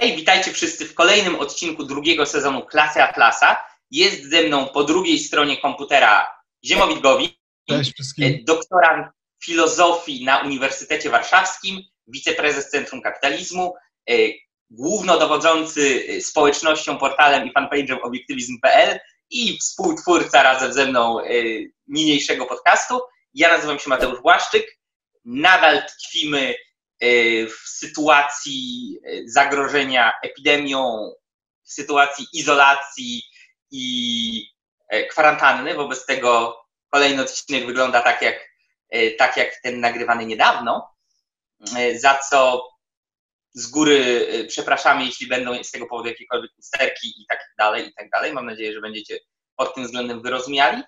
Hej, witajcie wszyscy w kolejnym odcinku drugiego sezonu Klasy Atlasa. Jest ze mną po drugiej stronie komputera Ziemowit Gowin, Cześć wszystkim. doktorant filozofii na Uniwersytecie Warszawskim, wiceprezes Centrum Kapitalizmu, e, głównodowodzący e, społecznością, portalem i fanpage'em obiektywizm.pl i współtwórca razem ze mną e, niniejszego podcastu. Ja nazywam się Mateusz Błaszczyk. Nadal tkwimy w sytuacji zagrożenia epidemią, w sytuacji izolacji i kwarantanny. Wobec tego kolejny odcinek wygląda tak jak, tak jak ten nagrywany niedawno, za co z góry przepraszamy, jeśli będą z tego powodu jakiekolwiek usterki i tak dalej, i tak dalej. Mam nadzieję, że będziecie pod tym względem wyrozumiali.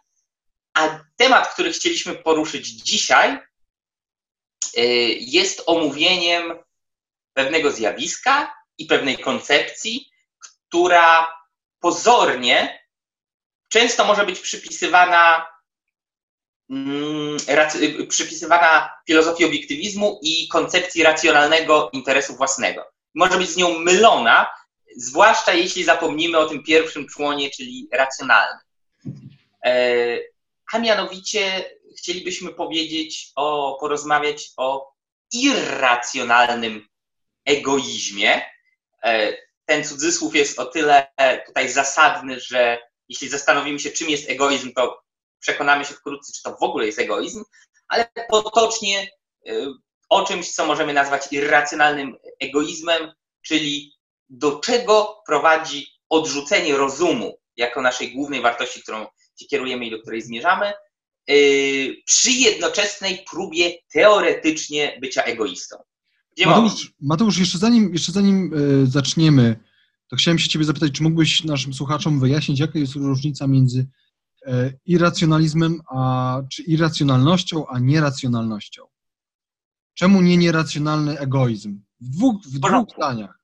A temat, który chcieliśmy poruszyć dzisiaj, jest omówieniem pewnego zjawiska i pewnej koncepcji, która pozornie często może być przypisywana, przypisywana filozofii obiektywizmu i koncepcji racjonalnego interesu własnego. Może być z nią mylona, zwłaszcza jeśli zapomnimy o tym pierwszym członie, czyli racjonalnym. A mianowicie chcielibyśmy powiedzieć o, porozmawiać o irracjonalnym egoizmie. Ten cudzysłów jest o tyle tutaj zasadny, że jeśli zastanowimy się, czym jest egoizm, to przekonamy się wkrótce, czy to w ogóle jest egoizm, ale potocznie o czymś, co możemy nazwać irracjonalnym egoizmem, czyli do czego prowadzi odrzucenie rozumu jako naszej głównej wartości, którą się kierujemy i do której zmierzamy, przy jednoczesnej próbie teoretycznie bycia egoistą. Mateusz, Mateusz, jeszcze zanim, jeszcze zanim zaczniemy, to chciałem się Ciebie zapytać, czy mógłbyś naszym słuchaczom wyjaśnić, jaka jest różnica między irracjonalizmem, a, czy irracjonalnością, a nieracjonalnością? Czemu nie nieracjonalny egoizm? W dwóch, w dwóch zdaniach.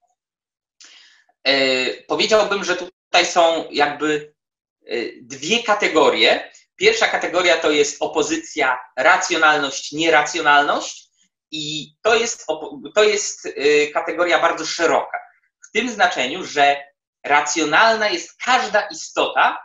E, powiedziałbym, że tutaj są jakby dwie kategorie. Pierwsza kategoria to jest opozycja racjonalność-nieracjonalność i to jest, to jest kategoria bardzo szeroka. W tym znaczeniu, że racjonalna jest każda istota,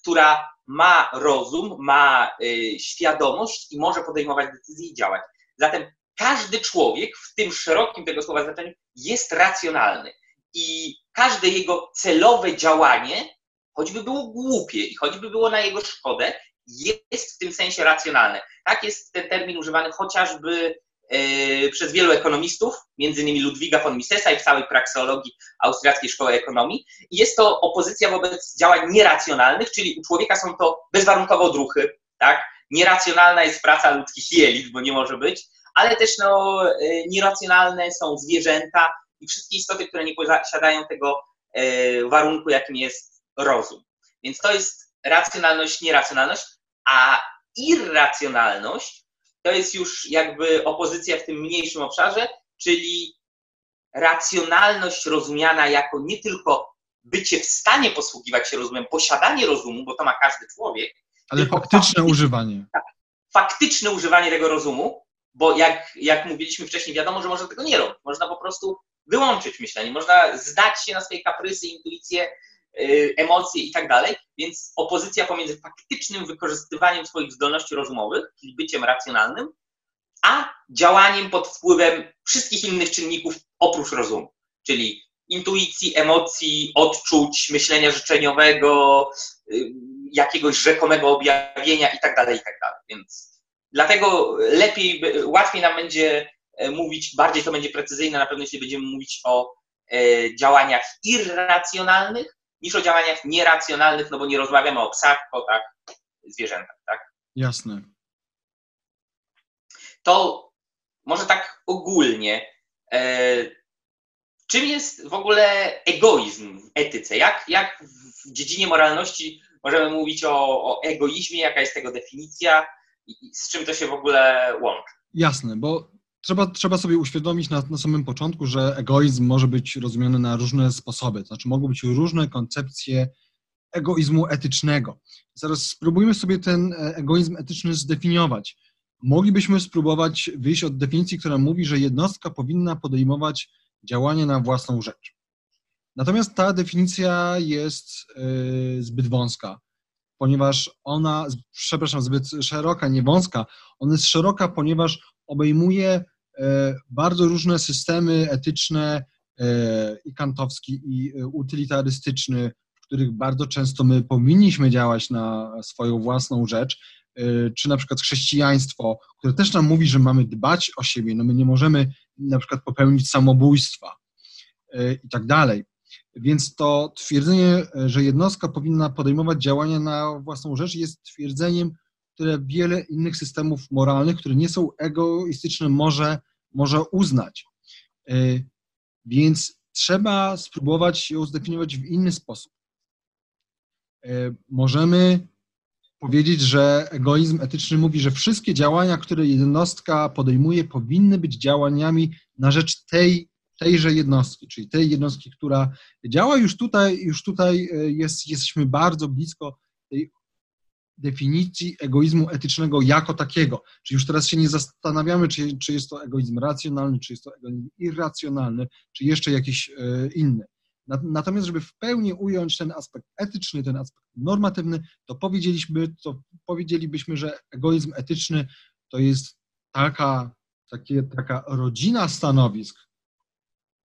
która ma rozum, ma świadomość i może podejmować decyzje i działać. Zatem każdy człowiek w tym szerokim tego słowa znaczeniu jest racjonalny i każde jego celowe działanie, choćby było głupie i choćby było na jego szkodę, jest w tym sensie racjonalne. Tak jest ten termin używany chociażby e, przez wielu ekonomistów, między innymi Ludwiga von Misesa i w całej prakseologii Austriackiej Szkoły Ekonomii. Jest to opozycja wobec działań nieracjonalnych, czyli u człowieka są to bezwarunkowo odruchy, tak? Nieracjonalna jest praca ludzkich jelit, bo nie może być, ale też no, e, nieracjonalne są zwierzęta i wszystkie istoty, które nie posiadają tego e, warunku, jakim jest rozum. Więc to jest racjonalność, nieracjonalność, a irracjonalność to jest już jakby opozycja w tym mniejszym obszarze, czyli racjonalność rozumiana jako nie tylko bycie w stanie posługiwać się rozumem, posiadanie rozumu, bo to ma każdy człowiek. Ale faktyczne używanie. Tak, faktyczne używanie tego rozumu, bo jak, jak mówiliśmy wcześniej, wiadomo, że można tego nie robić. Można po prostu wyłączyć myślenie, można zdać się na swoje kaprysy, intuicje, emocje i tak dalej, więc opozycja pomiędzy faktycznym wykorzystywaniem swoich zdolności rozumowych, czyli byciem racjonalnym, a działaniem pod wpływem wszystkich innych czynników oprócz rozumu, czyli intuicji, emocji, odczuć, myślenia życzeniowego, jakiegoś rzekomego objawienia i tak dalej, i tak. Więc dlatego lepiej, łatwiej nam będzie mówić, bardziej to będzie precyzyjne na pewno, jeśli będziemy mówić o działaniach irracjonalnych, niż o działaniach nieracjonalnych, no bo nie rozmawiamy o psach, kotach, zwierzętach, tak? Jasne. To może tak ogólnie, e, czym jest w ogóle egoizm w etyce? Jak, jak w dziedzinie moralności możemy mówić o, o egoizmie, jaka jest tego definicja i z czym to się w ogóle łączy? Jasne, bo trzeba, trzeba sobie uświadomić na, na samym początku, że egoizm może być rozumiany na różne sposoby, to znaczy mogą być różne koncepcje egoizmu etycznego. Zaraz spróbujmy sobie ten egoizm etyczny zdefiniować. Moglibyśmy spróbować wyjść od definicji, która mówi, że jednostka powinna podejmować działanie na własną rzecz. Natomiast ta definicja jest zbyt wąska, ponieważ ona, przepraszam, zbyt szeroka, nie wąska, ona jest szeroka, ponieważ obejmuje bardzo różne systemy etyczne i kantowski, i utylitarystyczny, w których bardzo często my powinniśmy działać na swoją własną rzecz, czy na przykład chrześcijaństwo, które też nam mówi, że mamy dbać o siebie, no my nie możemy na przykład popełnić samobójstwa i tak dalej. Więc to twierdzenie, że jednostka powinna podejmować działania na własną rzecz, jest twierdzeniem, które wiele innych systemów moralnych, które nie są egoistyczne, może, może uznać. Więc trzeba spróbować ją zdefiniować w inny sposób. Możemy powiedzieć, że egoizm etyczny mówi, że wszystkie działania, które jednostka podejmuje, powinny być działaniami na rzecz tej, tejże jednostki, czyli tej jednostki, która działa. Już tutaj, już tutaj e, jest, jesteśmy bardzo blisko tej definicji egoizmu etycznego jako takiego. Czyli już teraz się nie zastanawiamy, czy, czy jest to egoizm racjonalny, czy jest to egoizm irracjonalny, czy jeszcze jakiś e, inny. Natomiast, żeby w pełni ująć ten aspekt etyczny, ten aspekt normatywny, to powiedzieliśmy, to powiedzielibyśmy, że egoizm etyczny to jest taka, takie, taka rodzina stanowisk,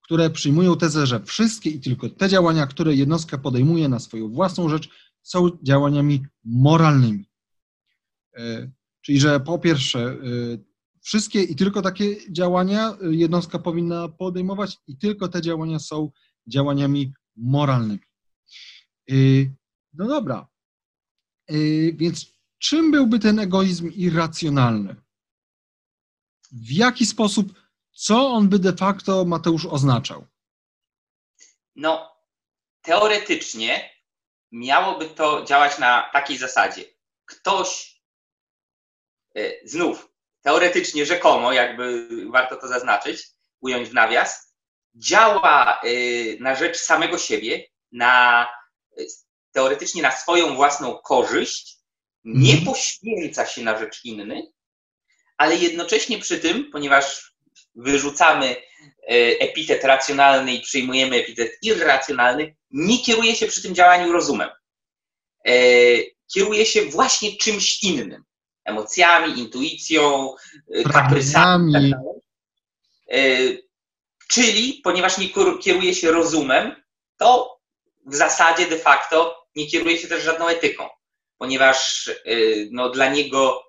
które przyjmują tezę, że wszystkie i tylko te działania, które jednostka podejmuje na swoją własną rzecz, są działaniami moralnymi. E, czyli, że po pierwsze, e, wszystkie i tylko takie działania jednostka powinna podejmować, i tylko te działania są działaniami moralnymi. No dobra, więc czym byłby ten egoizm irracjonalny? W jaki sposób, co on by de facto, Mateusz, oznaczał? No, teoretycznie miałoby to działać na takiej zasadzie. Ktoś, y, znów, teoretycznie, rzekomo, jakby warto to zaznaczyć, ująć w nawias, działa y, na rzecz samego siebie, na, teoretycznie na swoją własną korzyść, nie mhm. poświęca się na rzecz innych, ale jednocześnie przy tym, ponieważ wyrzucamy y, epitet racjonalny i przyjmujemy epitet irracjonalny, nie kieruje się przy tym działaniu rozumem. Y, kieruje się właśnie czymś innym. Emocjami, intuicją, kaprysami. Tak Czyli, ponieważ nie kieruje się rozumem, to w zasadzie de facto nie kieruje się też żadną etyką, ponieważ no, dla niego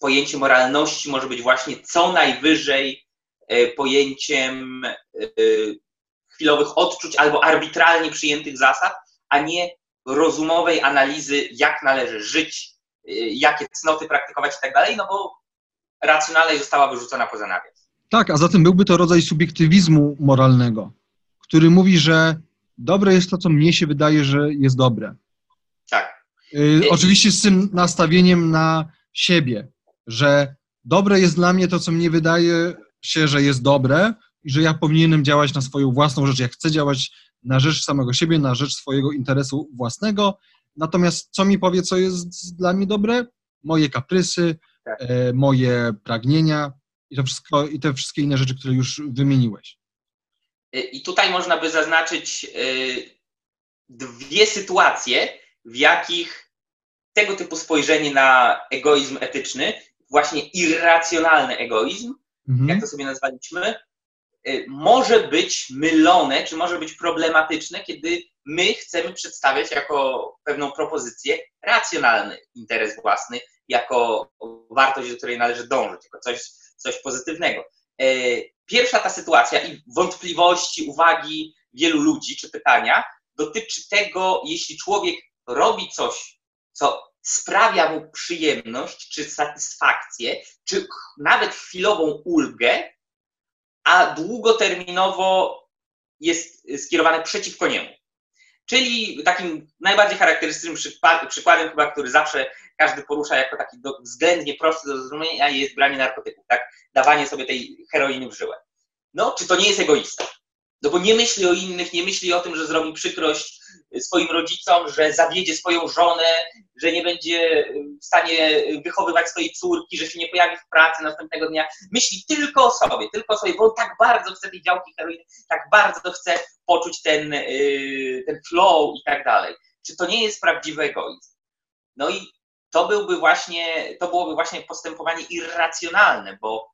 pojęcie moralności może być właśnie co najwyżej y, pojęciem y, chwilowych odczuć albo arbitralnie przyjętych zasad, a nie rozumowej analizy, jak należy żyć, jakie cnoty praktykować i tak dalej, no bo racjonalność została wyrzucona poza nawias. Tak, a zatem byłby to rodzaj subiektywizmu moralnego, który mówi, że dobre jest to, co mnie się wydaje, że jest dobre. Tak. Y, oczywiście z tym nastawieniem na siebie, że dobre jest dla mnie to, co mnie wydaje się, że jest dobre i że ja powinienem działać na swoją własną rzecz. Ja chcę działać na rzecz samego siebie, na rzecz swojego interesu własnego. Natomiast co mi powie, co jest dla mnie dobre? Moje kaprysy, tak. e, moje pragnienia, i to wszystko, i te wszystkie inne rzeczy, które już wymieniłeś. I tutaj można by zaznaczyć y, dwie sytuacje, w jakich tego typu spojrzenie na egoizm etyczny, właśnie irracjonalny egoizm, mhm. jak to sobie nazwaliśmy, y, może być mylone, czy może być problematyczne, kiedy my chcemy przedstawiać jako pewną propozycję racjonalny interes własny, jako wartość, do której należy dążyć, jako coś, coś pozytywnego. E, pierwsza ta sytuacja i wątpliwości, uwagi wielu ludzi czy pytania dotyczy tego, jeśli człowiek robi coś, co sprawia mu przyjemność, czy satysfakcję, czy nawet chwilową ulgę, a długoterminowo jest skierowany przeciwko niemu. Czyli takim najbardziej charakterystycznym przykładem, chyba, który zawsze każdy porusza jako taki względnie prosty do zrozumienia, jest branie narkotyków, tak? Dawanie sobie tej heroiny w żyłę. No, czy to nie jest egoista? No bo nie myśli o innych, nie myśli o tym, że zrobi przykrość swoim rodzicom, że zawiedzie swoją żonę, że nie będzie w stanie wychowywać swojej córki, że się nie pojawi w pracy następnego dnia. Myśli tylko o sobie, tylko o sobie, bo on tak bardzo chce tej działki heroiny, tak bardzo chce poczuć ten, y, ten flow i tak dalej. Czy to nie jest prawdziwy egoizm? No i to byłby właśnie, to byłoby właśnie postępowanie irracjonalne, bo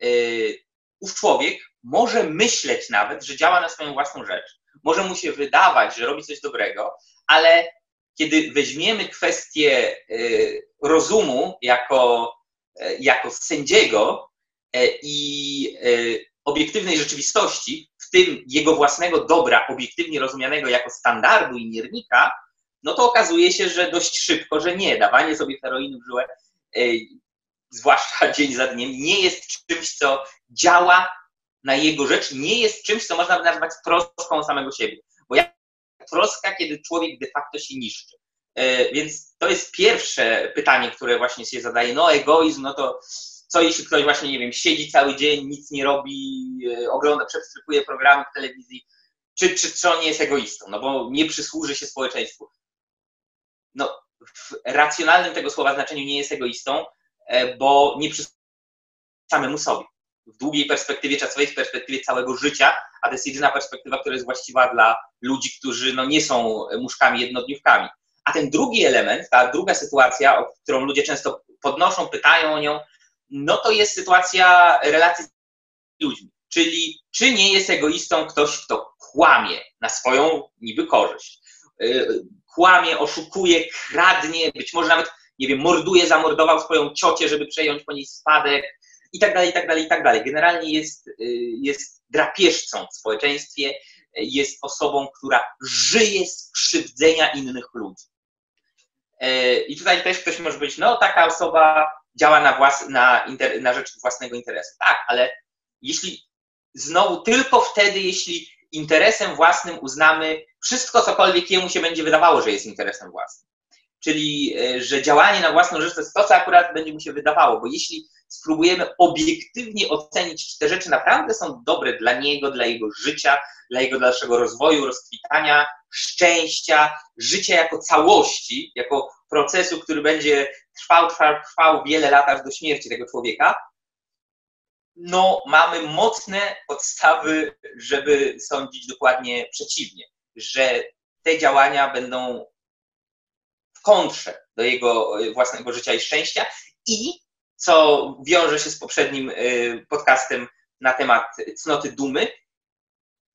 yy, ów człowiek może myśleć nawet, że działa na swoją własną rzecz. Może mu się wydawać, że robi coś dobrego, ale kiedy weźmiemy kwestię yy, rozumu jako, yy, jako sędziego yy, i obiektywnej rzeczywistości, w tym jego własnego dobra, obiektywnie rozumianego jako standardu i miernika, no to okazuje się, że dość szybko, że nie, dawanie sobie heroiny w żyłę, zwłaszcza dzień za dniem, nie jest czymś, co działa na jego rzecz, nie jest czymś, co można nazwać troską samego siebie. Bo jak troska, kiedy człowiek de facto się niszczy. E, więc to jest pierwsze pytanie, które właśnie się zadaje. No egoizm, no to co jeśli ktoś właśnie, nie wiem, siedzi cały dzień, nic nie robi, e, ogląda, przewstrypuje programy w telewizji, czy, czy, czy on nie jest egoistą, no bo nie przysłuży się społeczeństwu no, w racjonalnym tego słowa znaczeniu nie jest egoistą, bo nie przy samemu sobie. W długiej perspektywie czasowej, w perspektywie całego życia, a to jest jedyna perspektywa, która jest właściwa dla ludzi, którzy no, nie są muszkami jednodniówkami. A ten drugi element, ta druga sytuacja, o którą ludzie często podnoszą, pytają o nią, no to jest sytuacja relacji z ludźmi. Czyli czy nie jest egoistą ktoś, kto kłamie na swoją niby korzyść. E, kłamie, oszukuje, kradnie, być może nawet, nie wiem, morduje, zamordował swoją ciocię, żeby przejąć po niej spadek i tak dalej, i tak dalej, i tak dalej. Generalnie jest, y, jest drapieżcą w społeczeństwie, jest osobą, która żyje z krzywdzenia innych ludzi. E, I tutaj też ktoś może być, no taka osoba działa na, włas, na, inter, na rzecz własnego interesu. Tak, ale jeśli znowu tylko wtedy, jeśli interesem własnym uznamy wszystko, cokolwiek jemu się będzie wydawało, że jest interesem własnym. Czyli, e, że działanie na własną rzecz to jest to, co akurat będzie mu się wydawało, bo jeśli spróbujemy obiektywnie ocenić, czy te rzeczy naprawdę są dobre dla niego, dla jego życia, dla jego dalszego rozwoju, rozkwitania, szczęścia, życia jako całości, jako procesu, który będzie trwał, trwał, trwał wiele lat aż do śmierci tego człowieka, no mamy mocne podstawy, żeby sądzić dokładnie przeciwnie, że te działania będą kontrze do jego e, własnego życia i szczęścia i co wiąże się z poprzednim e, podcastem na temat cnoty dumy,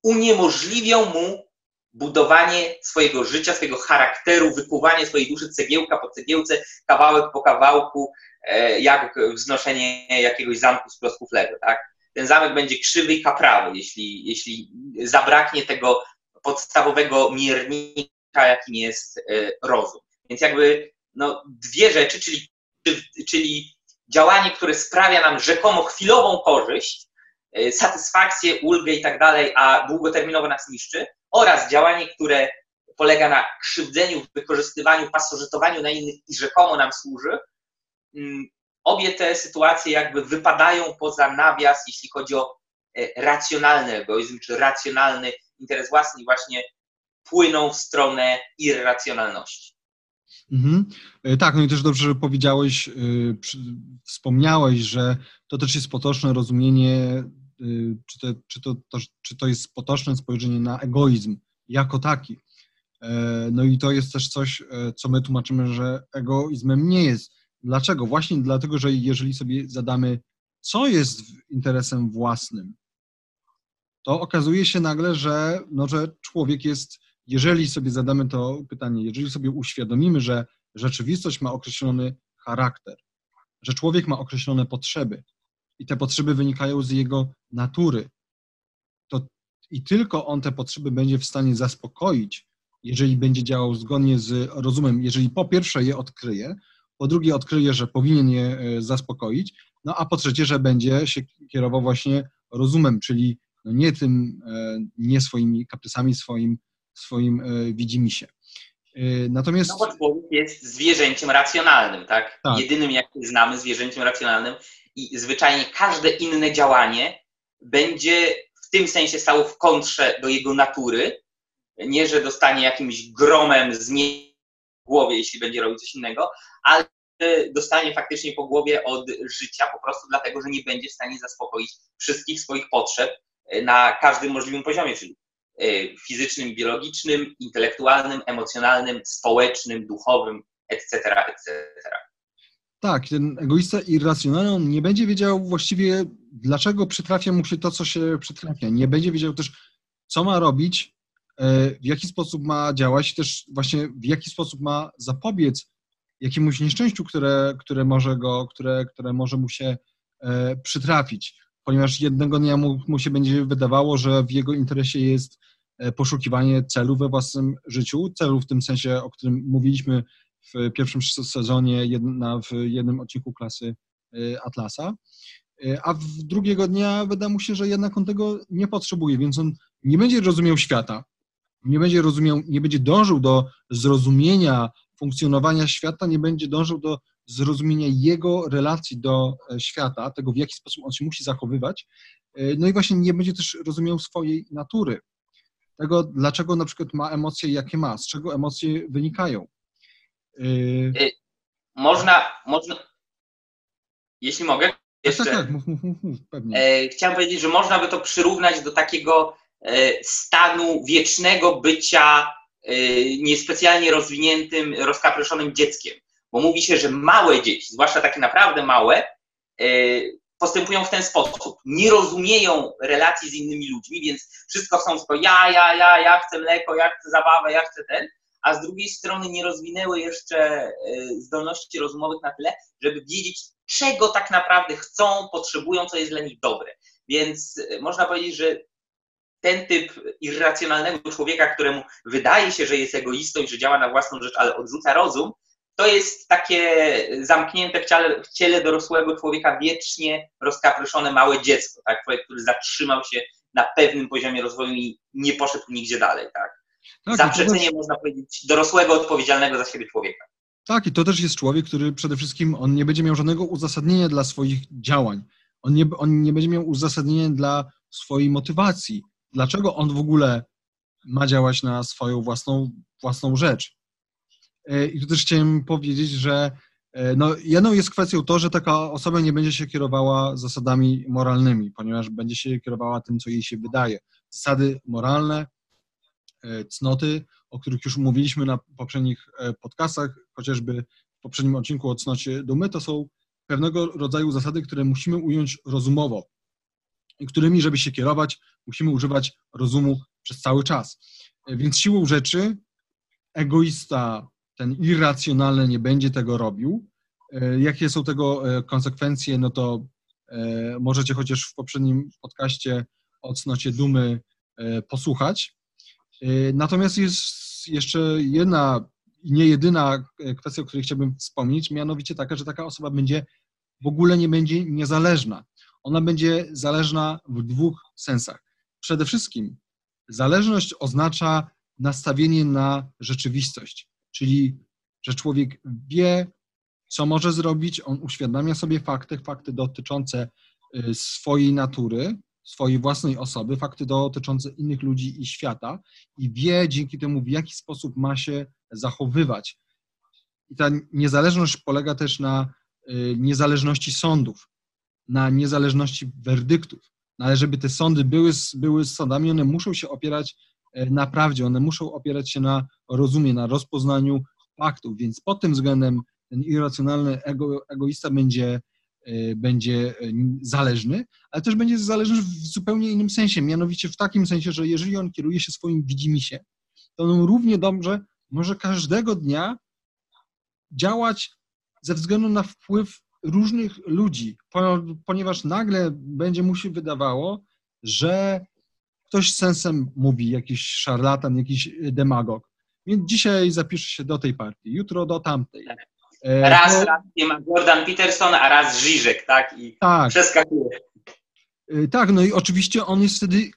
uniemożliwią mu budowanie swojego życia, swojego charakteru, wykuwanie swojej duszy cegiełka po cegiełce, kawałek po kawałku, E, jak wznoszenie jakiegoś zamku z klocków Lego, tak? Ten zamek będzie krzywy i kaprawy, jeśli, jeśli zabraknie tego podstawowego miernika, jakim jest rozum. Więc jakby no, dwie rzeczy, czyli, czyli działanie, które sprawia nam rzekomo chwilową korzyść, e, satysfakcję, ulgę i tak dalej, a długoterminowo nas niszczy, oraz działanie, które polega na krzywdzeniu, wykorzystywaniu, pasożytowaniu na innych i rzekomo nam służy, Mm, obie te sytuacje jakby wypadają poza nawias, jeśli chodzi o e, racjonalny egoizm, czy racjonalny interes własny i właśnie płyną w stronę irracjonalności. Mhm. E, tak, no i też dobrze, że powiedziałeś, e, wspomniałeś, że to też jest potoczne rozumienie, czy to, czy, to, to, czy to jest potoczne spojrzenie na egoizm jako taki. No i to jest też coś, co my tłumaczymy, że egoizmem nie jest Dlaczego? Właśnie dlatego, że jeżeli sobie zadamy, co jest interesem własnym, to okazuje się nagle, że, no, że człowiek jest, jeżeli sobie zadamy to pytanie, jeżeli sobie uświadomimy, że rzeczywistość ma określony charakter, że człowiek ma określone potrzeby i te potrzeby wynikają z jego natury, to i tylko on te potrzeby będzie w stanie zaspokoić, jeżeli będzie działał zgodnie z rozumem, jeżeli po pierwsze je odkryje, po drugie odkryje, że powinien je e, zaspokoić, no a po trzecie, że będzie się kierował właśnie rozumem, czyli no nie tym, e, nie swoimi kaprysami, swoim, swoim e, widzimisię. Natomiast... No bo człowiek jest zwierzęciem racjonalnym, tak? tak? Jedynym, jak znamy, zwierzęciem racjonalnym i zwyczajnie każde inne działanie będzie w tym sensie stało w kontrze do jego natury, nie, że dostanie jakimś gromem z nie głowie, jeśli będzie robił coś innego, ale dostanie faktycznie po głowie od życia, po prostu dlatego, że nie będzie w stanie zaspokoić wszystkich swoich potrzeb na każdym możliwym poziomie, czyli e, fizycznym, biologicznym, intelektualnym, emocjonalnym, społecznym, duchowym, etc., etc. Tak, ten egoista irracjonalny, on nie będzie wiedział właściwie, dlaczego przytrafia mu się to, co się przytrafia. Nie będzie wiedział też, co ma robić, e, w jaki sposób ma działać, też właśnie w jaki sposób ma zapobiec jakiemuś nieszczęściu, które, które, może, go, które, które może mu się e, przytrafić, ponieważ jednego dnia mu, mu się będzie wydawało, że w jego interesie jest e, poszukiwanie celu we własnym życiu, celu w tym sensie, o którym mówiliśmy w pierwszym sezonie jedna, w jednym odcinku klasy y, Atlasa, y, a w drugiego dnia wyda mu się, że jednak on tego nie potrzebuje, więc on nie będzie rozumiał świata, nie będzie rozumiał, nie będzie dążył do zrozumienia funkcjonowania świata, nie będzie dążył do zrozumienia jego relacji do e, świata, tego w jaki sposób on się musi zachowywać, y, no i właśnie nie będzie też rozumiał swojej natury, tego dlaczego na przykład ma emocje, jakie ma, z czego emocje wynikają. Yy... Można, można, jeśli mogę, tak, jeszcze. Tak, tak, mów, mów, mów, pewnie. E, chciałem powiedzieć, że można by to przyrównać do takiego e, stanu wiecznego bycia e, niespecjalnie rozwiniętym, rozkapryszonym dzieckiem. Bo mówi się, że małe dzieci, zwłaszcza takie naprawdę małe, e, postępują w ten sposób. Nie rozumieją relacji z innymi ludźmi, więc wszystko chcą tylko ja, ja, ja, ja chcę mleko, ja chcę zabawę, ja chcę ten a z drugiej strony nie rozwinęły jeszcze e, zdolności rozumowych na tyle, żeby wiedzieć, czego tak naprawdę chcą, potrzebują, co jest dla nich dobre. Więc e, można powiedzieć, że ten typ irracjonalnego człowieka, któremu wydaje się, że jest egoistą i że działa na własną rzecz, ale odrzuca rozum, to jest takie zamknięte w ciele, w ciele dorosłego człowieka wiecznie rozkapryszone małe dziecko, tak? człowiek, który zatrzymał się na pewnym poziomie rozwoju i nie poszedł nigdzie dalej. Tak? tak, zaprzeczenie, też... można powiedzieć, dorosłego, odpowiedzialnego za siebie człowieka. Tak, i to też jest człowiek, który przede wszystkim on nie będzie miał żadnego uzasadnienia dla swoich działań. On nie, on nie będzie miał uzasadnienia dla swojej motywacji. Dlaczego on w ogóle ma działać na swoją własną, własną rzecz? E, I tu też chciałem powiedzieć, że e, no, jedną jest kwestią to, że taka osoba nie będzie się kierowała zasadami moralnymi, ponieważ będzie się kierowała tym, co jej się wydaje. Zasady moralne E, cnoty, o których już mówiliśmy na poprzednich podcastach, chociażby w poprzednim odcinku o cnocie dumy, to są pewnego rodzaju zasady, które musimy ująć rozumowo i którymi, żeby się kierować, musimy używać rozumu przez cały czas. Więc siłą rzeczy egoista, ten irracjonalny nie będzie tego robił. Jakie są tego konsekwencje, no to możecie chociaż w poprzednim podcaście o cnocie dumy posłuchać. Natomiast jest jeszcze jedna, nie jedyna kwestia, o której chciałbym wspomnieć, mianowicie taka, że taka osoba będzie w ogóle nie będzie niezależna. Ona będzie zależna w dwóch sensach. Przede wszystkim zależność oznacza nastawienie na rzeczywistość, czyli że człowiek wie, co może zrobić, on uświadamia sobie fakty, fakty dotyczące y, swojej natury, swojej własnej osoby, fakty dotyczące innych ludzi i świata i wie dzięki temu, w jaki sposób ma się zachowywać. I ta niezależność polega też na y, niezależności sądów, na niezależności werdyktów. No ale żeby te sądy były, były sądami, one muszą się opierać na prawdzie, one muszą opierać się na rozumie, na rozpoznaniu faktów, więc pod tym względem ten irracjonalny ego, egoista będzie Y, będzie y, zależny, ale też będzie zależny w zupełnie innym sensie, mianowicie w takim sensie, że jeżeli on kieruje się swoim widzimisię, to on równie dobrze może każdego dnia działać ze względu na wpływ różnych ludzi, ponieważ nagle będzie mu się wydawało, że ktoś sensem mówi, jakiś szarlatan, jakiś demagog. Więc dzisiaj zapisze się do tej partii, jutro do tamtej. Tak. E, raz to... rację ma Jordan Peterson, a raz Żyżek, tak? I tak. przeskakuje. E, tak, no i oczywiście on jest wtedy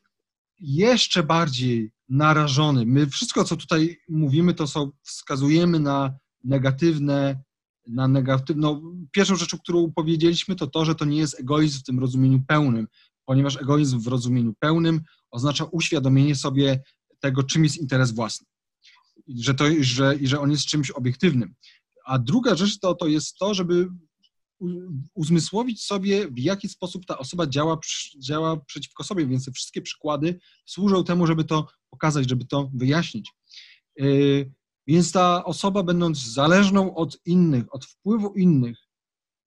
jeszcze bardziej narażony. My wszystko, co tutaj mówimy, to są, wskazujemy na negatywne, na negatywną. Pierwszą rzeczą, którą powiedzieliśmy, to to, że to nie jest egoizm w tym rozumieniu pełnym. ponieważ egoizm w rozumieniu pełnym oznacza uświadomienie sobie tego, czym jest interes własny. Że, to, że, że on jest czymś obiektywnym. A druga rzecz to, to jest to, żeby uzmysłowić sobie, w jaki sposób ta osoba działa, działa przeciwko sobie, więc te wszystkie przykłady służą temu, żeby to pokazać, żeby to wyjaśnić. Yy, więc ta osoba, będąc zależną od innych, od wpływu innych,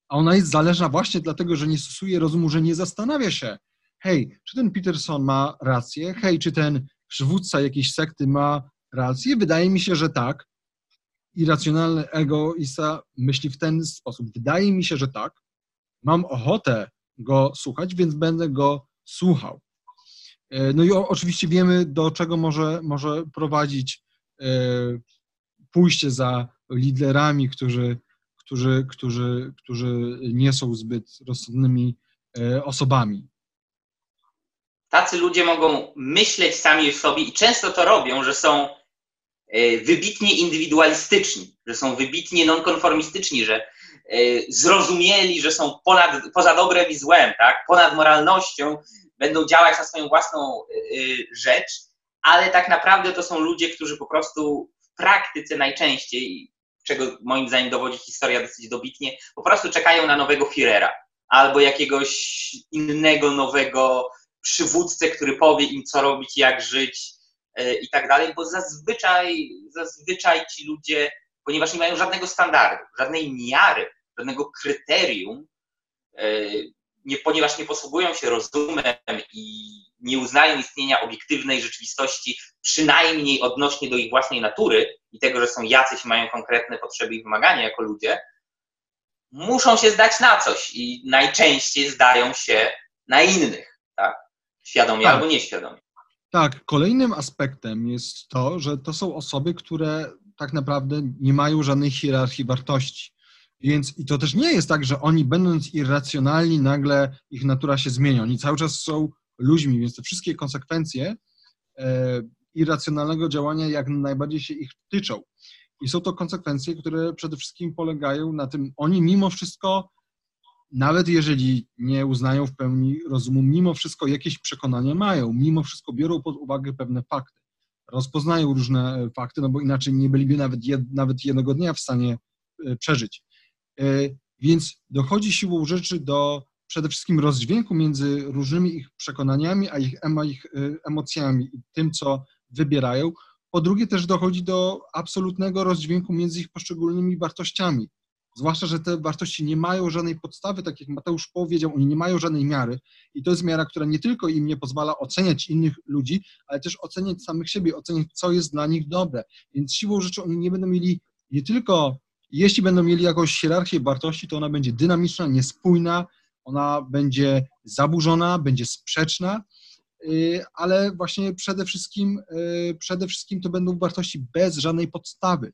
a ona jest zależna właśnie dlatego, że nie stosuje rozumu, że nie zastanawia się, hej, czy ten Peterson ma rację, hej, czy ten przywódca jakiejś sekty ma rację? Wydaje mi się, że tak. Irracjonalny egoista myśli w ten sposób. Wydaje mi się, że tak. Mam ochotę go słuchać, więc będę go słuchał. E, no i oczywiście wiemy, do czego może, może prowadzić e, pójście za liderami, którzy, którzy, którzy, którzy nie są zbyt rozsądnymi e, osobami. Tacy ludzie mogą myśleć sami o sobie i często to robią, że są wybitnie indywidualistyczni, że są wybitnie nonkonformistyczni, że zrozumieli, że są ponad, poza dobrem i złem, tak? ponad moralnością, będą działać na swoją własną rzecz, ale tak naprawdę to są ludzie, którzy po prostu praktyce najczęściej, czego moim zdaniem dowodzi historia dosyć dobitnie, po prostu czekają na nowego Führera albo jakiegoś innego nowego przywódcę, który powie im, co robić, jak żyć e, i tak dalej, bo zazwyczaj, zazwyczaj ci ludzie, ponieważ nie mają żadnego standardu, żadnej miary, żadnego kryterium, e, nie, ponieważ nie posługują się rozumem i nie uznają istnienia obiektywnej rzeczywistości, przynajmniej odnośnie do ich własnej natury i tego, że są jacyś mają konkretne potrzeby i wymagania jako ludzie, muszą się zdać na coś i najczęściej zdają się na innych, tak? Świadomie tak. albo nieświadomie. Tak, kolejnym aspektem jest to, że to są osoby, które tak naprawdę nie mają żadnej hierarchii wartości. Więc i to też nie jest tak, że oni będąc irracjonalni, nagle ich natura się zmienia. Oni cały czas są ludźmi, więc te wszystkie konsekwencje e, irracjonalnego działania jak najbardziej się ich tyczą. I są to konsekwencje, które przede wszystkim polegają na tym, oni mimo wszystko, nawet jeżeli nie uznają w pełni rozumu, mimo wszystko jakieś przekonania mają, mimo wszystko biorą pod uwagę pewne fakty, rozpoznają różne fakty, no bo inaczej nie byliby nawet, jed, nawet jednego dnia w stanie e, przeżyć. E, więc dochodzi siłą rzeczy do przede wszystkim rozdźwięku między różnymi ich przekonaniami, a ich, a ich emocjami i tym, co wybierają. Po drugie, też dochodzi do absolutnego rozdźwięku między ich poszczególnymi wartościami. Zwłaszcza, że te wartości nie mają żadnej podstawy, tak jak Mateusz powiedział, oni nie mają żadnej miary. I to jest miara, która nie tylko im nie pozwala oceniać innych ludzi, ale też oceniać samych siebie, oceniać, co jest dla nich dobre. Więc siłą rzeczy oni nie będą mieli nie tylko, jeśli będą mieli jakąś hierarchię wartości, to ona będzie dynamiczna, niespójna, ona będzie zaburzona, będzie sprzeczna, y, ale właśnie przede wszystkim, y, przede wszystkim to będą wartości bez żadnej podstawy.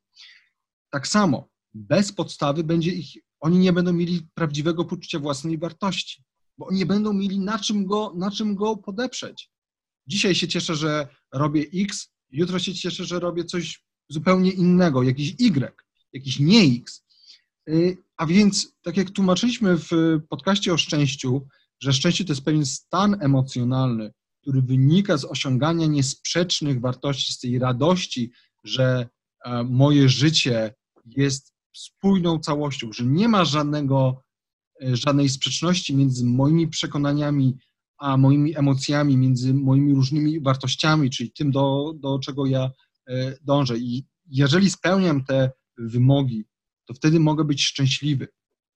Tak samo, bez podstawy będzie ich, oni nie będą mieli prawdziwego poczucia własnej wartości, bo nie będą mieli na czym go, na czym go podeprzeć. Dzisiaj się cieszę, że robię X, jutro się cieszę, że robię coś zupełnie innego, jakiś Y, jakiś nie X. Y, a więc, tak jak tłumaczyliśmy w podcaście o szczęściu, że szczęście to jest pewien stan emocjonalny, który wynika z osiągania niesprzecznych wartości, z tej radości, że e, moje życie jest spójną całością, że nie ma żadnego, e, żadnej sprzeczności między moimi przekonaniami a moimi emocjami, między moimi różnymi wartościami, czyli tym, do, do czego ja e, dążę. I jeżeli spełniam te wymogi, to wtedy mogę być szczęśliwy.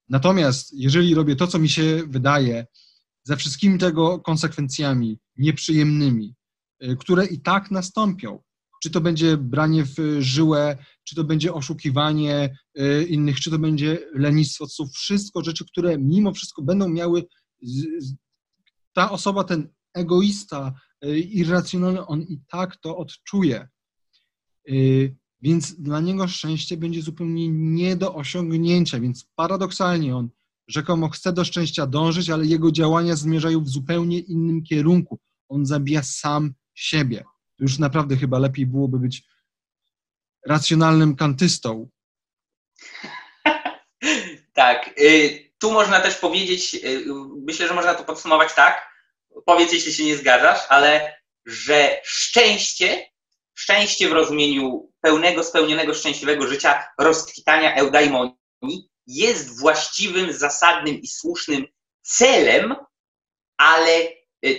Natomiast jeżeli robię to, co mi się wydaje, ze wszystkimi tego konsekwencjami nieprzyjemnymi, y, które i tak nastąpią, czy to będzie branie w żyłę, czy to będzie oszukiwanie y, innych, czy to będzie lenistwo, to są wszystko rzeczy, które mimo wszystko będą miały, ta osoba, ten egoista, y, irracjonalny, on i tak to odczuje. Więc dla niego szczęście będzie zupełnie nie do osiągnięcia, więc paradoksalnie on rzekomo chce do szczęścia dążyć, ale jego działania zmierzają w zupełnie innym kierunku. On zabija sam siebie. Już naprawdę chyba lepiej byłoby być racjonalnym kantystą. tak. Y, tu można też powiedzieć, y, myślę, że można to podsumować tak, powiedz, jeśli się nie zgadzasz, ale że szczęście, szczęście w rozumieniu pełnego, spełnionego, szczęśliwego życia, rozkwitania eudaimonii jest właściwym, zasadnym i słusznym celem, ale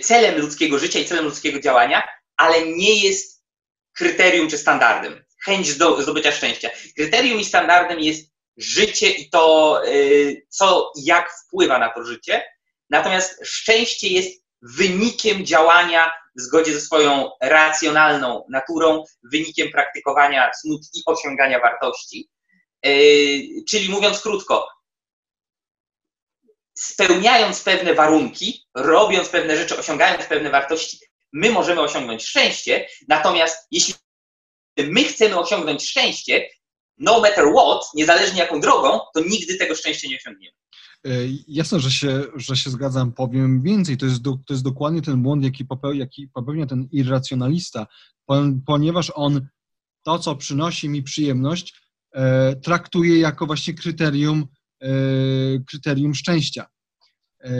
celem ludzkiego życia i celem ludzkiego działania, ale nie jest kryterium czy standardem. Chęć do zdobycia szczęścia. Kryterium i standardem jest życie i to, y, co jak wpływa na to życie. Natomiast szczęście jest wynikiem działania w zgodzie ze swoją racjonalną naturą, wynikiem praktykowania cnót i osiągania wartości. Y, czyli mówiąc krótko, spełniając pewne warunki, robiąc pewne rzeczy, osiągając pewne wartości, my możemy osiągnąć szczęście. Natomiast jeśli my chcemy osiągnąć szczęście, no matter what, niezależnie jaką drogą, to nigdy tego szczęścia nie osiągniemy. E, jasne, że się, że się zgadzam, powiem więcej. To jest, do, to jest dokładnie ten błąd, jaki popełnia, jaki popełnia ten irracjonalista, ponieważ on to, co przynosi mi przyjemność, e, traktuje jako właśnie kryterium, e, kryterium szczęścia. E,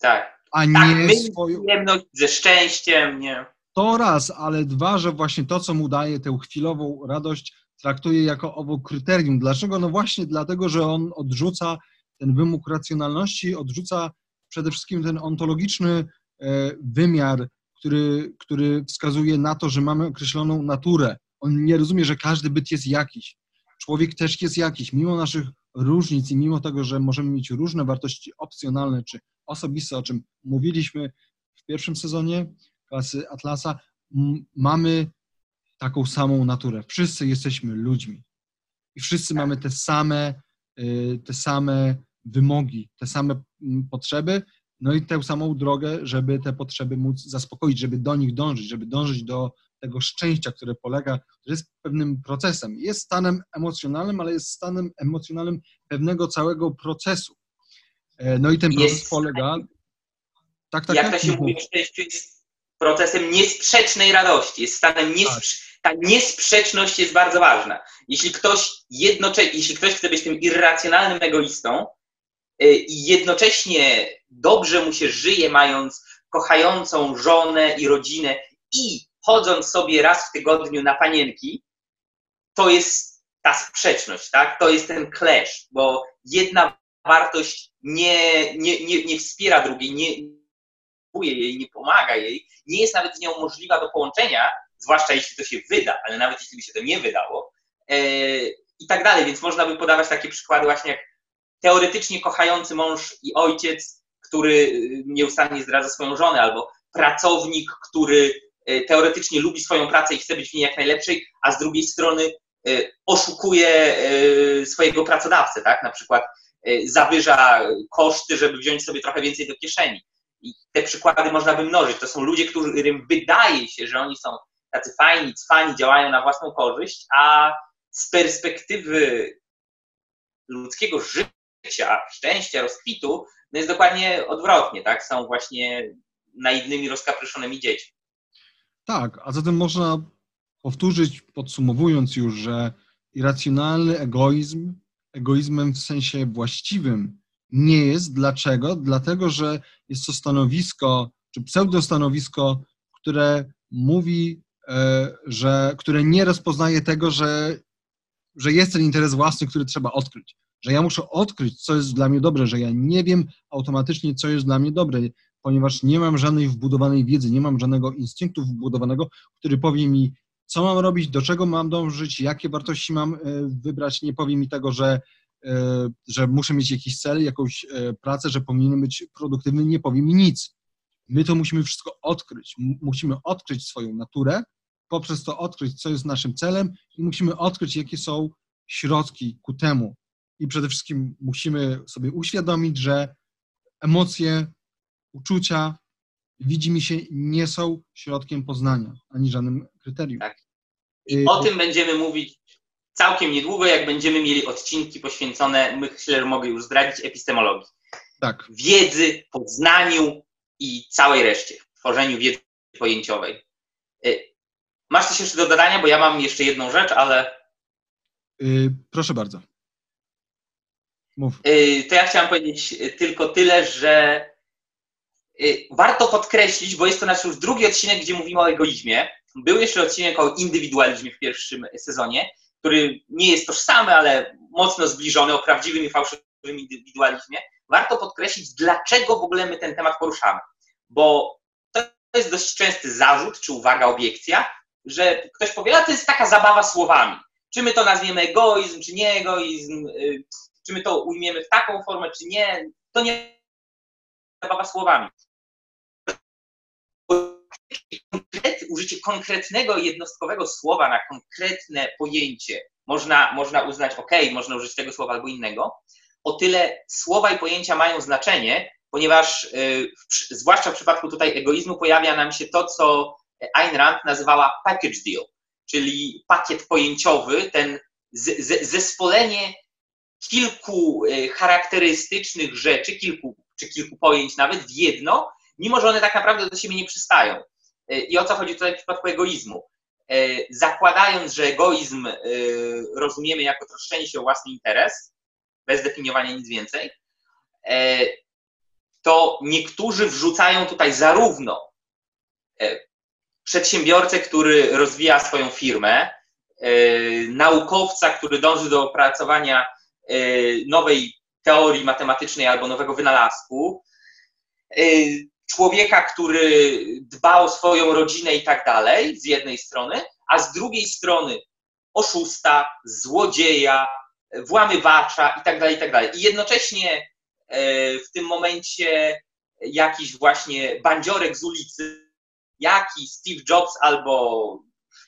tak. A tak, nie swoją... przyjemność ze szczęściem, nie. To raz, ale dwa, że właśnie to, co mu daje tę chwilową radość, traktuje jako owo kryterium. Dlaczego? No właśnie dlatego, że on odrzuca ten wymóg racjonalności, odrzuca przede wszystkim ten ontologiczny e, wymiar, który, który wskazuje na to, że mamy określoną naturę. On nie rozumie, że każdy byt jest jakiś. Człowiek też jest jakiś. Mimo naszych różnic i mimo tego, że możemy mieć różne wartości opcjonalne czy osobiste, o czym mówiliśmy w pierwszym sezonie klasy Atlasa, mamy taką samą naturę. Wszyscy jesteśmy ludźmi i wszyscy mamy te same, y, te same wymogi, te same potrzeby, no i tę samą drogę, żeby te potrzeby móc zaspokoić, żeby do nich dążyć, żeby dążyć do tego szczęścia, które polega, które jest pewnym procesem. Jest stanem emocjonalnym, ale jest stanem emocjonalnym pewnego całego procesu. E, no i ten proces jest, polega. Tak, tak, jak tak, to się mówi, szczęście jest procesem niesprzecznej radości, jest stanem. Tak ta niesprzeczność jest bardzo ważna. Jeśli ktoś, jednocze- jeśli ktoś chce być tym irracjonalnym egoistą y, i jednocześnie dobrze mu się żyje, mając kochającą żonę i rodzinę i chodząc sobie raz w tygodniu na panienki, to jest ta sprzeczność, tak? To jest ten clash, bo jedna wartość nie, nie, nie, nie wspiera drugiej, nie jej, nie pomaga jej, nie jest nawet z nią możliwa do połączenia, zwłaszcza jeśli to się wyda, ale nawet jeśli by się to nie wydało e, i tak dalej. Więc można by podawać takie przykłady właśnie jak teoretycznie kochający mąż i ojciec, który y, nieustannie zdradza swoją żonę, albo pracownik, który e, teoretycznie lubi swoją pracę i chce być w niej jak najlepszej, a z drugiej strony e, oszukuje swojego pracodawcę, tak? Na przykład zawyża koszty, żeby wziąć sobie trochę więcej do kieszeni. I te przykłady można by mnożyć. To są ludzie, którym wydaje się, że oni są tacy fajni, cwani, działają na własną korzyść, a z perspektywy ludzkiego życia, szczęścia, rozkwitu, no jest dokładnie odwrotnie, tak? Są właśnie naiwnymi, rozkapryszonymi dziećmi. Tak, a zatem można powtórzyć, podsumowując już, że irracjonalny egoizm, egoizmem w sensie właściwym nie jest. Dlaczego? Dlatego, że jest to stanowisko, czy pseudostanowisko, które mówi E, że, które nie rozpoznaje tego, że, że jest ten interes własny, który trzeba odkryć. Że ja muszę odkryć, co jest dla mnie dobre, że ja nie wiem automatycznie, co jest dla mnie dobre, ponieważ nie mam żadnej wbudowanej wiedzy, nie mam żadnego instynktu wbudowanego, który powie mi, co mam robić, do czego mam dążyć, jakie wartości mam e, wybrać. Nie powie mi tego, że, e, że muszę mieć jakiś cel, jakąś pracę, że powinienem być produktywny, nie powie mi nic. My to musimy wszystko odkryć. Musimy odkryć swoją naturę, poprzez to odkryć, co jest naszym celem i musimy odkryć, jakie są środki ku temu. I przede wszystkim musimy sobie uświadomić, że emocje, uczucia, widzi mi się, nie są środkiem poznania, ani żadnym kryterium. Tak. I y, o tym będziemy mówić całkiem niedługo, jak będziemy mieli odcinki poświęcone, myślę, że mogę już zdradzić, epistemologii. Tak. Wiedzy, poznaniu i całej reszcie, tworzeniu wiedzy pojęciowej. Y, Masz coś jeszcze do dodania, bo ja mam jeszcze jedną rzecz, ale. Yy, proszę bardzo. Mów. Yy, to ja chciałem powiedzieć tylko tyle, że warto podkreślić, bo jest to nasz już drugi odcinek, gdzie mówimy o egoizmie. Był jeszcze odcinek o indywidualizmie w pierwszym sezonie, który nie jest tożsamy, ale mocno zbliżony o prawdziwym i fałszywym indywidualizmie. Warto podkreślić, dlaczego w ogóle my ten temat poruszamy. Bo to jest dość częsty zarzut, czy uwaga, obiekcja, że ktoś powie, a to jest taka zabawa słowami. Czy my to nazwiemy egoizm, czy nie egoizm, y, czy my to ujmiemy w taką formę, czy nie, to nie zabawa słowami. Użycie konkretnego, jednostkowego słowa na konkretne pojęcie można, można uznać, ok, można użyć tego słowa albo innego. O tyle słowa i pojęcia mają znaczenie, ponieważ y, zwłaszcza w przypadku tutaj egoizmu pojawia nam się to, co Ayn Rand nazywała package deal, czyli pakiet pojęciowy, ten zespolenie kilku y, charakterystycznych rzeczy, kilku czy kilku pojęć nawet w jedno, mimo że one tak naprawdę do siebie nie przystają. Y, I o co chodzi tutaj w przypadku egoizmu? Y, zakładając, że egoizm rozumiemy jako troszczenie się o własny interes, bez definiowania nic więcej, to niektórzy wrzucają tutaj zarówno przedsiębiorcę, który rozwija swoją firmę, naukowca, który dąży do opracowania nowej teorii matematycznej albo nowego wynalazku, człowieka, który dba o swoją rodzinę i tak dalej, z jednej strony, a z drugiej strony oszusta, złodzieja, włamywacza i tak dalej, i tak dalej. I jednocześnie y, w tym momencie jakiś właśnie bandziorek z ulicy, jaki Steve Jobs albo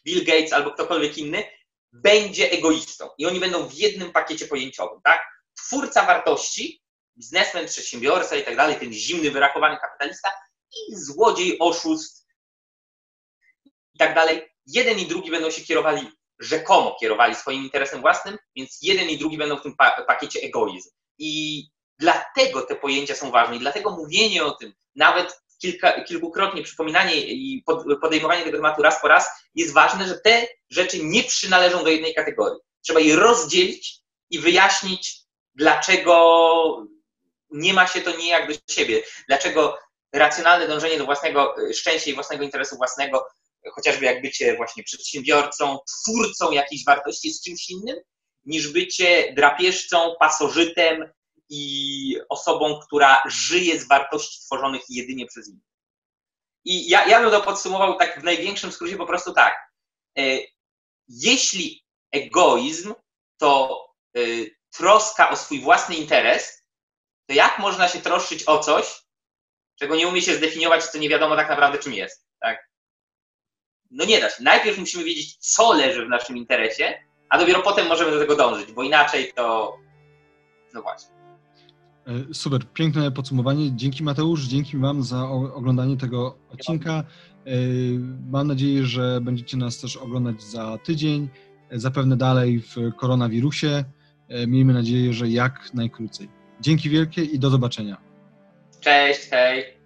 Bill Gates albo ktokolwiek inny, będzie egoistą i oni będą w jednym pakiecie pojęciowym, tak? Twórca wartości, biznesmen, przedsiębiorca i tak dalej, ten zimny, wyrakowany kapitalista i złodziej, oszust i tak dalej. Jeden i drugi będą się kierowali, rzekomo kierowali swoim interesem własnym, więc jeden i drugi będą w tym pakiecie egoizm. I dlatego te pojęcia są ważne i dlatego mówienie o tym, nawet kilka, kilkukrotnie przypominanie i podejmowanie tego tematu raz po raz jest ważne, że te rzeczy nie przynależą do jednej kategorii. Trzeba je rozdzielić i wyjaśnić, dlaczego nie ma się to nijak do siebie, dlaczego racjonalne dążenie do własnego e, szczęścia i własnego interesu własnego, chociażby jak bycie właśnie przedsiębiorcą, twórcą jakiejś wartości jest czymś innym, niż bycie drapieżcą, pasożytem, i osobą, która żyje z wartości tworzonych jedynie przez innych. I ja, ja bym to podsumował tak w największym skrócie po prostu tak. E, jeśli egoizm to e, troska o swój własny interes, to jak można się troszczyć o coś, czego nie umie się zdefiniować, co nie wiadomo tak naprawdę czym jest, tak? No nie da się. Najpierw musimy wiedzieć, co leży w naszym interesie, a dopiero potem możemy do tego dążyć, bo inaczej to, no właśnie. E, super, piękne podsumowanie. Dzięki Mateusz, dzięki Wam za oglądanie tego odcinka. E, mam nadzieję, że będziecie nas też oglądać za tydzień, e, zapewne dalej w koronawirusie. Miejmy nadzieję, że jak najkrócej. Dzięki wielkie i do zobaczenia. Cześć, hej.